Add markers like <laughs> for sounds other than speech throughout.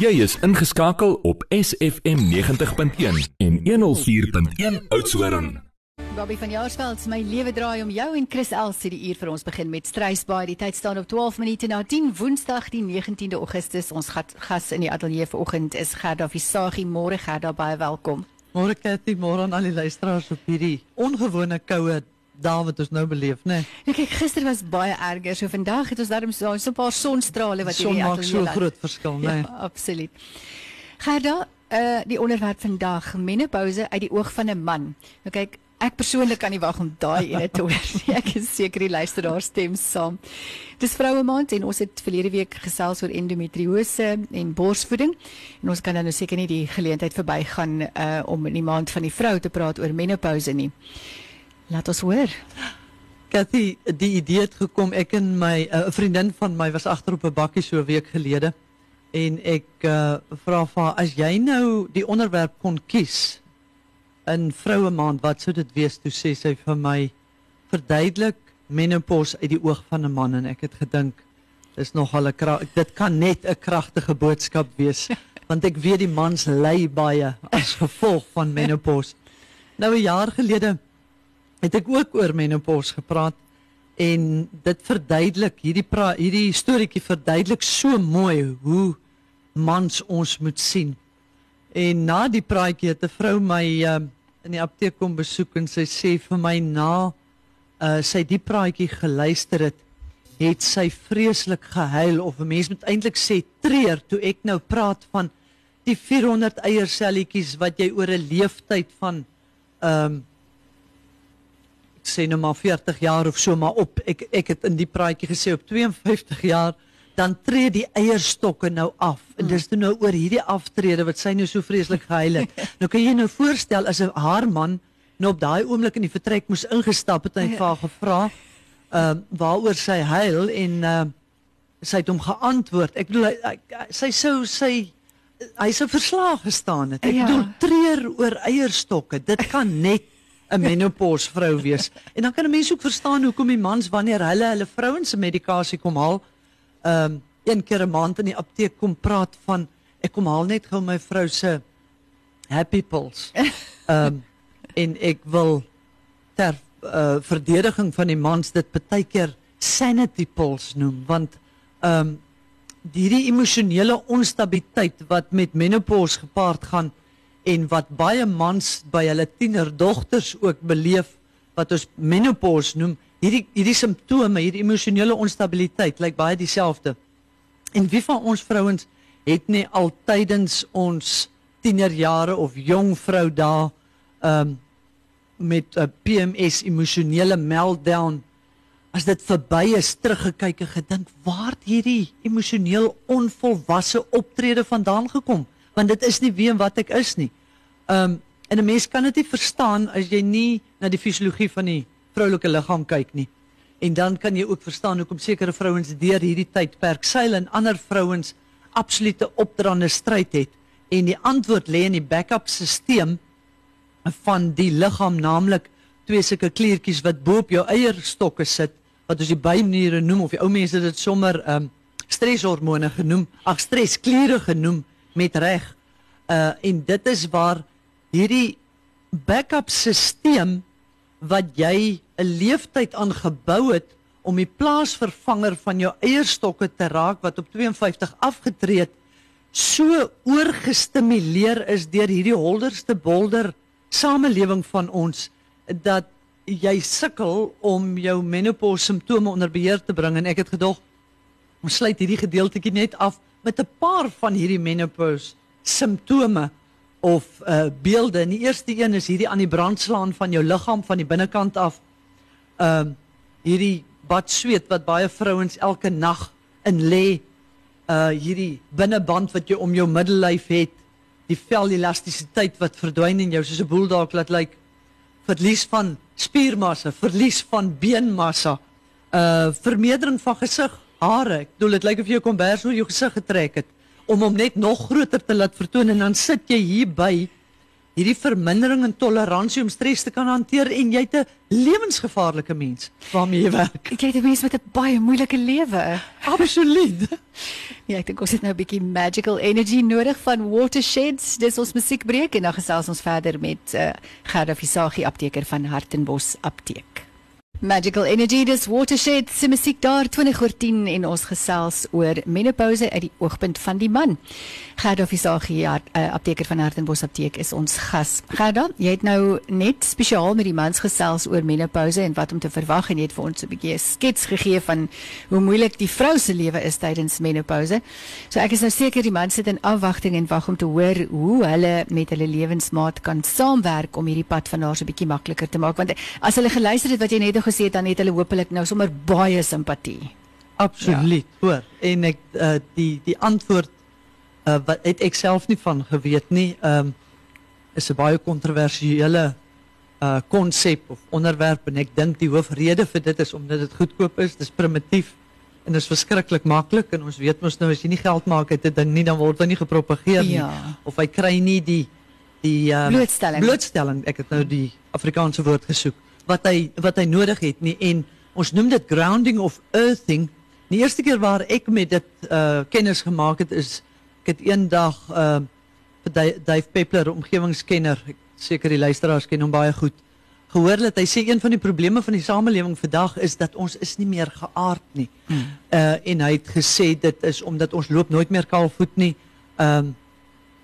Jy is ingeskakel op SFM 90.1 en 104.1 Oudtshoorn. Bobby van Jaarsveld, my lewe draai om jou en Chris Elsie die uur vir ons begin met Struisbaai. Die tyd staan op 12 minute na 10 Woensdag die 19de Augustus. Ons gas in die ateljee vanoggend is Gerda Visagie. Môre Gerda, baie welkom. Môre Cathy, môre aan al die luisteraars op hierdie ongewone koue dag wat ons nou beleef, né? Nee, kyk, gister was baie erger. So vandag het ons darm so 'n paar sonstrale wat hierdie ateljee so groot verskil, né? Nee. Ja, absoluut. Gerda, uh die onderwerp vandag, menopouse uit die oog van 'n man. Nou kyk, ek persoonlik kan nie wag om daai ene te hoor nie. Ek is seker die luisteraars stem saam. Dis vroue maand en ons het verlede week gesels oor endometriose en borsvoeding. En ons kan dan nou seker nie die geleentheid verbygaan uh om in die maand van die vrou te praat oor menopouse nie. Laat ons hoor. Cathy, die idee het gekom. Ek en my eh, 'n uh, vriendin van my was agter op 'n bakkie so 'n week gelede en ek uh, vra vir as jy nou die onderwerp kon kies in vroue maand wat sou dit wees? Toe sê sy vir my verduidelik menopause uit die oog van 'n man. En ek het gedink is nogal 'n dit kan net 'n kragtige boodskap wees <laughs> want ek weet die mans ly baie as gevolg van menopause nou 'n jaar gelede het ek ook oor menopause gepraat en dit verduidelik hierdie pra, hierdie storieetjie verduidelik so mooi hoe mans ons moet sien. En na die praatjie het 'n vrou my uh, in die apteek kom besoek en sy sê vir my na uh, sy die praatjie geluister het, het sy vreeslik gehuil of 'n mens moet eintlik sê treur toe ek nou praat van die 400 eierselletjies wat jy oor 'n leeftyd van ehm um, sê nou maar 40 jaar of so maar op. Ek ek het in die praatjie gesê op 52 jaar dan tree die eierstokke nou af. En dis toe nou oor hierdie aftrede wat sy nou so vreeslik gehuil het. <laughs> Nou kan jy nou voorstel as 'n haar man nou op daai oomblik in die vertrek moes ingestap het en hy vir haar gevra <laughs> ehm uh, waaroor sy huil en uh, sy het hom geantwoord. Ek bedoel hy, hy, sy sou sy hy sou verslaag gestaan het. Ek ja. bedoel treur oor eierstokke. Dit kan net 'n menopause vrou wees. En dan kan 'n mens ook verstaan hoekom die mans wanneer hulle hulle vrouens se medikasie kom haal, ehm um, een keer 'n maand in die apteek kom praat van ek kom haal net gou my vrou se happy pills. <laughs> Ehm um, en ek wil ter uh, verdediging van die mans dit baie keer sanity pills noem want ehm um, hierdie emosionele onstabiliteit wat met menopause gepaard gaan en wat baie mans by hulle tienerdogters ook beleef wat ons menopause noem hierdie hierdie simptome hierdie emosionele onstabiliteit lyk baie dieselfde. En wie van ons vrouens het nie altydens ons tienerjare of jong vrou daar um, met 'n PMS emosionele meltdown as dit verby is teruggekyk en gedink waar het hierdie emosioneel onvolwasse optrede vandaan gekom want dit is nie wie en wat ek is nie. Um, en 'n mens kan dit nie verstaan as jy nie na die fisiologie van die vroulike liggaam kyk nie. En dan kan jy ook verstaan hoekom sekere vrouens deur hierdie tydperk seil en ander vrouens absolute opdraande stryd het. En die antwoord lê in die backup stelsel van die liggaam, naamlik twee sulke kliertjies wat bo op jou eierstokke sit wat ons die bymeniere noem of die ou mense dit sommer ehm um, streshormone genoem, ag stresskliere genoem met reg. Uh en dit is waar hierdie backup stelsel wat jy 'n leeftyd aan gebou het om die plaasvervanger van jou eierstokke te raak wat op 52 afgetree het so oorgestimuleer is deur hierdie holderste bolder samelewing van ons dat jy sukkel om jou menopause simptome onder beheer te bring. En ek het gedog ons sluit hierdie gedeeltjie net af met 'n paar van hierdie menopause simptome of uh beelde. En die eerste een is hierdie aan die brandslaan van jou liggaam van die binnekant af. Uh, hierdie bad sweet wat baie vrouens elke nag in lê. Uh hierdie binneband wat jy om jou middellyf het. Die velelastisiteit wat verdwyn in jou soos 'n bulldog laat lyk. Verlies van spiermassa, verlies van beenmassa. Uh vermeerdering van gesig, hare. Ek bedoel dit lyk of jy 'n kombers oor jou gesig getrek het om hom net nog groter te laat vertoon en dan sit jy hier by hierdie vermindering in toleransie om stres te kan hanteer en jy't 'n lewensgevaarlike mens waarmee jy werk. Ek het 'n mens met 'n baie moeilike lewe. Absoluut. <laughs> Ja, ek dink ons het nou 'n bietjie magical energy nodig van Watersheds. Dis ons musiekbreek en dan gesels ons verder met uh, Gerda Visagie apteker van Hartenbos Apteek. Magical Energy dis Watershed se musiek daar 20 oor 10 en ons gesels oor menopouse uit die oogpunt van die man. Gerda Visagie, ja, uh, apteker van Hartenbos Apteek is ons gas. Gerda, jy het nou net spesiaal met die mans gesels oor menopouse en wat om te verwag en jy het vir ons 'n bietjie 'n skets gegee van hoe moeilik die vrou se lewe is tydens menopouse. So ek is nou seker die mans sit in afwagting en wag om te hoor hoe hulle met hulle lewensmaat kan saamwerk om hierdie pad van haar so 'n bietjie makliker te maak want as hulle geluister het wat jy net gesê het dan het hulle hopelik nou sommer baie simpatie. Absoluut, ja. hoor. En ek uh, die die antwoord uh, wat het ek self nie van geweet nie. Ehm um, is 'n baie kontroversiële uh konsep of onderwerp en ek dink die hoofrede vir dit is omdat dit goedkoop is, dis primitief en dit is verskriklik maklik en ons weet mos nou as jy nie geld maak uit 'n ding nie dan word dit nie gepropageer nie Ja. of hy kry nie die die um, Blootstelling. blootstelling ek het nou die Afrikaanse woord gesoek wat hy wat hy nodig het nie en ons noem dit grounding of earthing die eerste keer waar ek met dit uh kennis gemaak het is ek het eendag uh vir Dave- Peppler omgewingskenner ek seker die luisteraars ken hom baie goed gehoor dat hy sê een van die probleme van die samelewing vandag is dat ons is nie meer geaard nie. Hmm. Uh en hy het gesê dit is omdat ons loop nooit meer kaalvoet nie. Um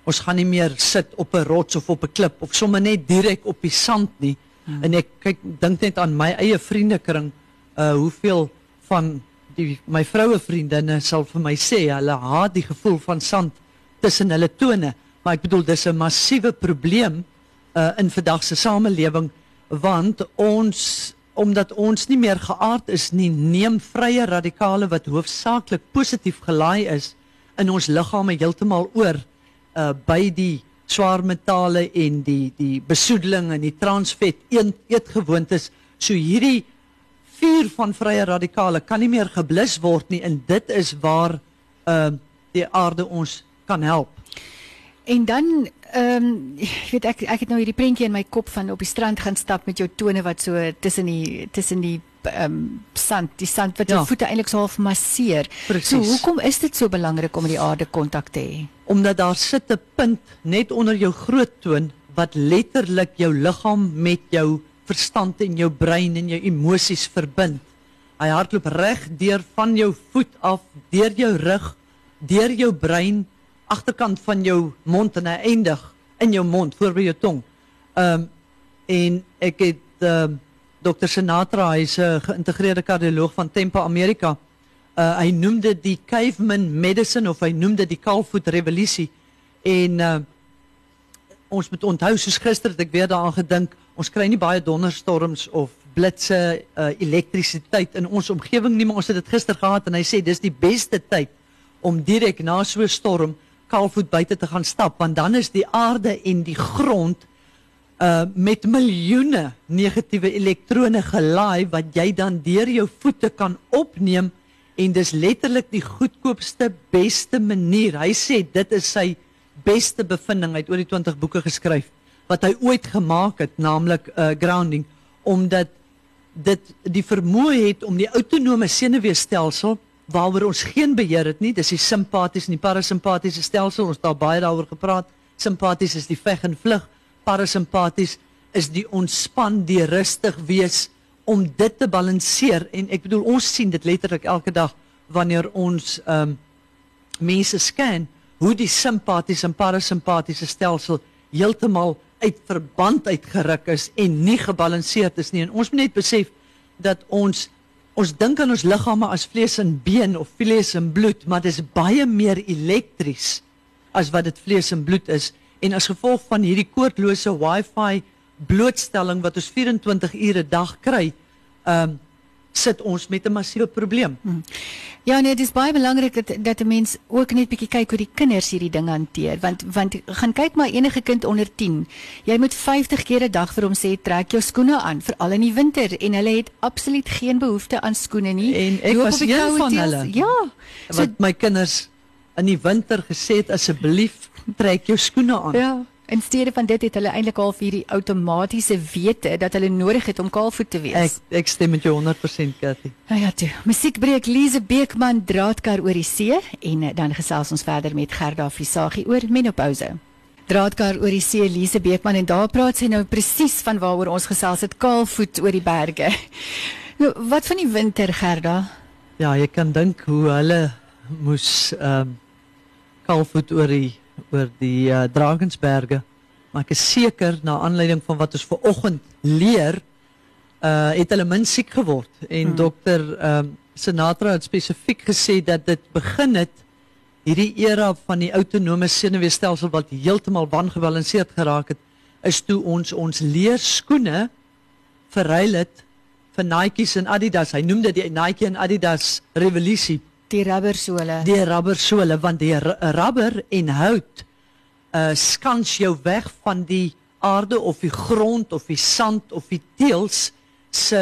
ons gaan nie meer sit op 'n rots of op 'n klip of sommer net direk op die sand nie. Hmm. En ek kyk dink net aan my eie vriendekring uh hoeveel van die my vroue vriendinne sal vir my sê hulle haat die gevoel van sand tussen hulle tone, maar ek bedoel dis 'n massiewe probleem uh in vandag se samelewing want ons omdat ons nie meer geaard is nie neem vrye radikale wat hoofsaaklik positief gelaai is in ons liggame heeltemal oor uh by die swaar metale en die die besoedeling en die transvet eet, eetgewoontes. So hierdie vuur van vrye radikale kan nie meer geblus word nie en dit is waar uh die aarde ons kan help En dan ehm um, ek weet ek ek het nou hierdie prentjie in my kop van op die strand gaan stap met jou tone wat so tussen die tussen die ehm um, sand, die sand wat jou Ja. voete eintlik so half masseer. Presies. So hoekom is dit so belangrik om met die aarde kontak te hê? omdat daar sit 'n punt net onder jou groottoon wat letterlik jou liggaam met jou verstand en jou brein en jou emosies verbind. Hy hardloop reg deur van jou voet af, deur jou rug, deur jou brein, agterkant van jou mond en hy eindig in jou mond voor by jou tong. Um en ek het um Dr. Sinatra, hy's 'n geïntegreerde kardioloog van Tampa, Amerika. Uh, hy noem dit die caveman medicine of hy noem dit die kaalvoet revolusie en uh, ons moet onthou soos gister het ek weer daaraan gedink ons kry nie baie donderstorms of blitse uh, elektrisiteit in ons omgewing nie maar ons het dit gister gehad en hy sê dis die beste tyd om direk na so 'n storm kaalvoet buite te gaan stap want dan is die aarde en die grond uh met miljoene negatiewe elektrone gelaai wat jy dan deur jou voete kan opneem en dis letterlik die goedkoopste beste manier. Hy sê dit is sy beste bevinding hy het oor die 20 boeke geskryf wat hy ooit gemaak het, naamlik uh grounding omdat dit die vermoë het om die autonome senuweestelsel waaroor ons geen beheer het nie, dis die simpatiese en die parasimpatiese stelsel, ons het daar baie daaroor gepraat. Simpaties is die veg en vlug, parasimpaties is die ontspan, die rustig wees om dit te balanseer. En ek bedoel ons sien dit letterlik elke dag wanneer ons ehm um, mense scan hoe die simpatiese en parasimpatiese stelsel heeltemal uit verband uitgeruk is en nie gebalanseerd is nie. En ons moet net besef dat ons ons dink aan ons liggame as vlees en been of vlees en bloed maar dit is baie meer elektries as wat dit vlees en bloed is. En as gevolg van hierdie koordlose wifi blootstelling wat ons 24 ure 'n dag kry ehm um, sit ons met 'n massiewe probleem. Ja nee, dit is baie belangrik dat dat 'n mens ook net bietjie kyk hoe die kinders hierdie ding hanteer want want gaan kyk maar enige kind onder 10. Jy moet 50 keer 'n dag vir hom sê trek jou skoene aan veral in die winter en hulle het absoluut geen behoefte aan skoene nie. En ek Loop was een van teels. hulle. Ja. So wat my kinders in die winter gesê het asseblief trek jou skoene aan. Ja. In steede van dit het hulle eintlik al vir hierdie outomatiese wete dat hulle nodig het om kaalvoet te Ek wees. ek stem met jou 100% Cathy. Nou ja, toe. Musiekbreek Lize Beekman draadkar oor die see en eh, dan gesels ons verder met Gerda Visagie oor menopouse. Draadkar oor die see Lize Beekman en daar praat sy nou presies van waaroor ons gesels het, kaalvoet oor die berge. <laughs> Nou, wat van die winter Gerda? Ja, jy kan dink hoe hulle moes ehm um, kalfvoet oor die oor die uh, Drakensberge. Maar ek is seker na aanleiding van wat ons ver oggend leer, uh het hulle min siek geword en hmm. dokter ehm um, Sinatra het spesifiek gesê dat dit begin het hierdie era van die autonome senuweestelsel wat heeltemal wangebalanseerd geraak het is toe ons ons leerskoene verruil het vir Nike's en Adidas. Hy noem dit die Nike en Adidas revolusie Die rubbersole. die rubbersole want die ru- rubber en hout uh skans jou weg van die aarde of die grond of die sand of die teels se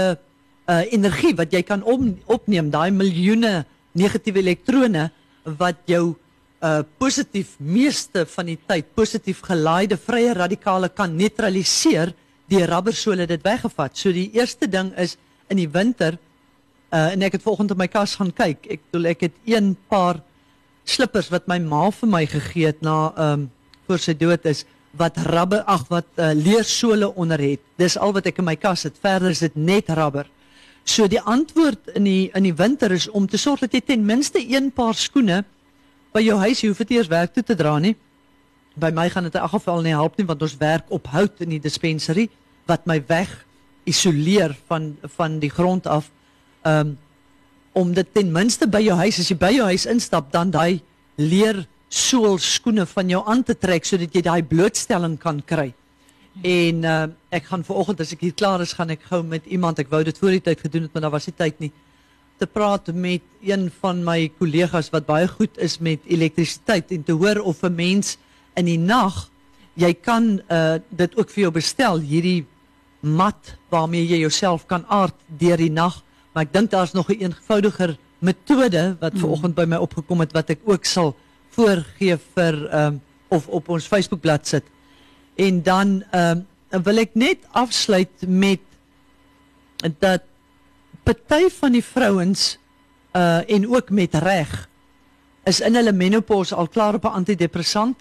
uh energie wat jy kan op, opneem daai miljoene negatiewe elektrone wat jou uh positief meeste van die tyd positief gelaaide vrye radikale kan neutraliseer die rubbersole dit weggevat. So die eerste ding is in die winter Uh en ek het vanoggend op my kas gaan kyk. Ek bedoel ek het een paar slippers wat my ma vir my gegee het na ehm um, voor sy dood is wat rubber ag wat uh, leersole onder het. Dis al wat ek in my kas het. Verder is dit net rubber. So die antwoord in die in die winter is om te sorg dat jy ten minste een paar skoene by jou huis hoef nie eers werk toe te dra nie. By my gaan dit in elk geval nie help nie want ons werk op hout in die dispensary wat my weg isoleer van van die grond af um, om dit ten minste by jou huis as jy by jou huis instap dan daai leer sool skoene van jou aan te trek sodat jy daai blootstelling kan kry. En uh, ek gaan vanoggend as ek hier klaar is gaan ek gou met iemand ek wou dit voor die tyd gedoen het maar daar was nie tyd nie te praat met een van my kollegas wat baie goed is met elektrisiteit en te hoor of 'n mens in die nag jy kan uh, dit ook vir jou bestel hierdie mat waarmee jy jouself kan aard deur die nag maar ek dink daar's nog 'n eenvoudiger metode wat ver oggend by my opgekom het wat ek ook sal voorgee vir um, of op ons Facebookblad sit. En dan um, wil ek net afsluit met dat party van die vrouens uh en ook met reg is in hulle menopause al klaar op 'n antidepressant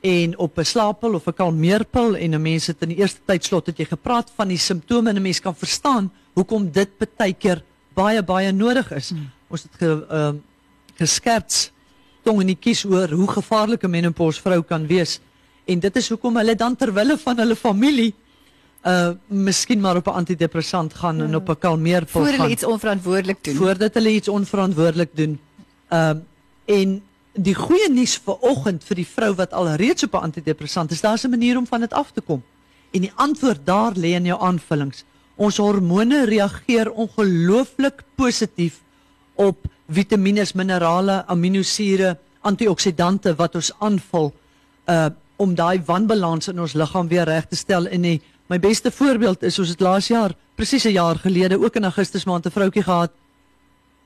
en op 'n slaappil of 'n kalmeerpil en 'n mens het in die eerste tyd slot het jy gepraat van die simptome en 'n mens kan verstaan hoekom dit baie keer baie baie nodig is. Hmm. Ons het ge, uh, geskerts tong in die kies oor hoe gevaarlik 'n menopause vrou kan wees en dit is hoekom hulle dan ter wille van hulle familie uh miskien maar op 'n antidepressant gaan ja. en op 'n kalmeerpil gaan hulle iets onverantwoordelik doen. voordat hulle iets onverantwoordelik doen. Um en die goeie nuus vir oggend vir die vrou wat al reeds op 'n antidepressant is, daar's 'n manier om van dit af te kom. En die antwoord daar lê in jou aanvullings. Ons hormone reageer ongelooflik positief op vitamiene, minerale, aminosure, antioksidante wat ons aanvul uh om daai wanbalans in ons liggaam weer reg te stel en die, my beste voorbeeld is ons het laas jaar presies 'n jaar gelede ook in Augustus maand 'n vroutjie gehad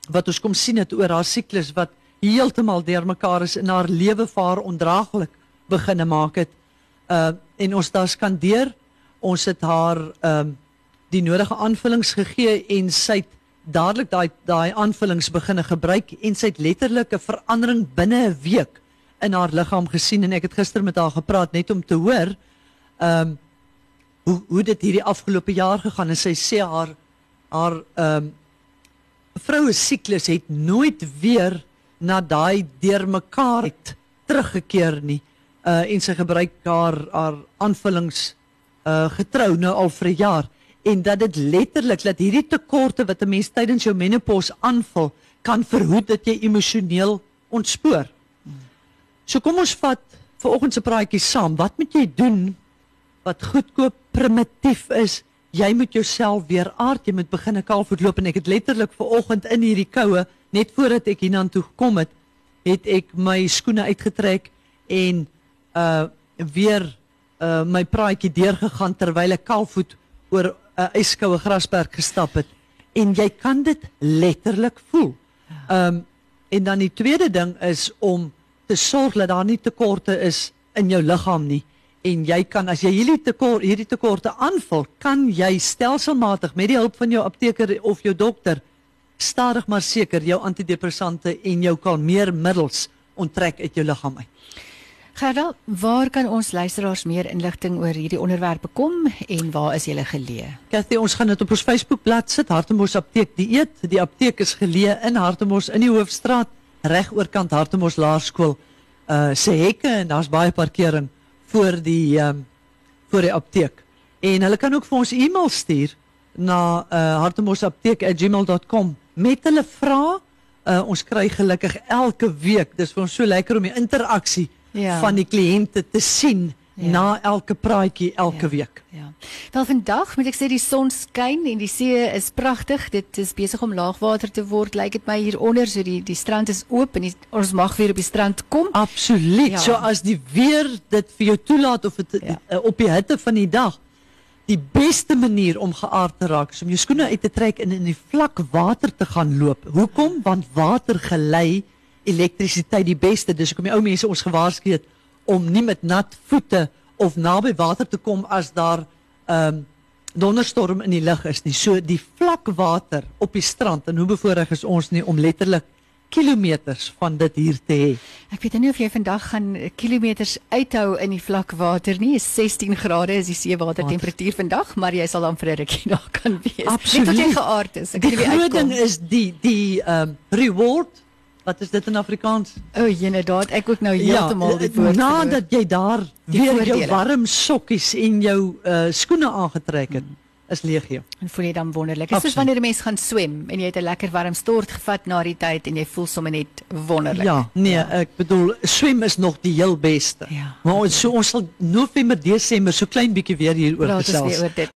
wat ons kom sien het oor haar siklus wat heeltemal deurmekaar is en haar lewe vir haar ondraaglik begine maak het. Uh en ons daar skandeer, ons het haar ehm um, die nodige aanvullings gegee en sy het dadelik daai daai aanvullings begine gebruik en sy het letterlik 'n verandering binne 'n week in haar liggaam gesien en ek het gister met haar gepraat net om te hoor ehm um, hoe hoe dit hierdie afgelope jaar gegaan en sy sê haar haar ehm um, vroue siklus het nooit weer na daai deurmekaar het teruggekeer nie. Uh en sy gebruik haar haar aanvullings uh getrou nou al vir 'n jaar en dat dit letterlik dat hierdie tekorte wat 'n mens tydens jou menopause aanvul kan verhoed dat jy emosioneel ontspoor. So kom ons vat vir oggend se praatjie saam. Wat moet jy doen wat goedkoop primitief is? Jy moet jouself weer aard. Jy moet begin 'n kalfvoet loop en ek het letterlik ver oggend in hierdie koue net voordat ek hiernatoe gekom het, het ek my skoene uitgetrek en uh weer uh my praatjie deurgegaan terwyl ek kalfvoet oor 'n uh, yskoue grasperk gestap het en jy kan dit letterlik voel. Um en dan die tweede ding is om te sorg dat daar nie tekorte is in jou liggaam nie en jy kan as jy hierdie tekort hierdie tekorte aanvul, kan jy stelselmatig met die hulp van jou apteker of jou dokter stadig maar seker jou antidepressante en jou kalmeermiddels onttrek uit jou liggaam uit. Gerda, waar kan ons luisteraars meer inligting oor hierdie onderwerpe kom en waar is julle geleë? Kathy, ons gaan dit op ons Facebookblad sit, Hartemos Apteek Dieet. Die apteek is geleë in Hartemos in die Hoofstraat, reg oorkant Hartemos Laerskool. Uh se hekke en daar's baie parkering voor die ehm um, voor die apteek. En hulle kan ook vir ons e-mail stuur na uh hartemosapteek@gmail.com met hulle vrae. Uh ons kry gelukkig elke week. Dis vir ons so lekker om die interaksie Ja. van die kliënte te sien Ja. na elke praatjie elke Ja. week. Ja. Wel vandag moet ek sê die son skyn en die see is pragtig. Dit is besig om laagwater te word. Lyk dit my hieronder so die die strand is oop en die, ons mag weer op die strand kom. Absoluut. Ja. So as die weer dit vir jou toelaat of dit Ja. ja. op die hitte van die dag die beste manier om geaard te raak is om jou skoene uit te trek en in die vlak water te gaan loop. Hoekom? Want water gelei elektrisiteit die beste. Dis hoekom die ou mense ons gewaarsku het om nie met nat voete of naby water te kom as daar ehm um, donderstorm in die lug is nie. So die vlak water op die strand en hoe bevoorreg is ons nie om letterlik kilometers van dit hier te hê. Ek weet nie of jy vandag gaan kilometers uithou in die vlak water nie. Is 16 grade is die seewater temperatuur vandag, maar jy sal dan vir 'n rukkie daar kan wees. Net tot jy Absoluut. geaard is. Ek Die groot ding is die die ehm um, reward. Wat is dit in Afrikaans? O, oh, inderdaad, ek ook nou heeltemal die woord. nadat jy daar weer voordele. jou warm sokkies en jou uh, skoene aangetrek het, is legio. en voel jy dan wonderlik. Dit is soos wanneer 'n mens gaan swem en jy het 'n lekker warm stort gevat na die tyd en jy voel sommer net wonderlik. Ja, nee, ek bedoel swem is nog die heel beste. Ja. Maar ons so ons sal November, Desember so klein bietjie weer hieroor gesels. weer oor dit.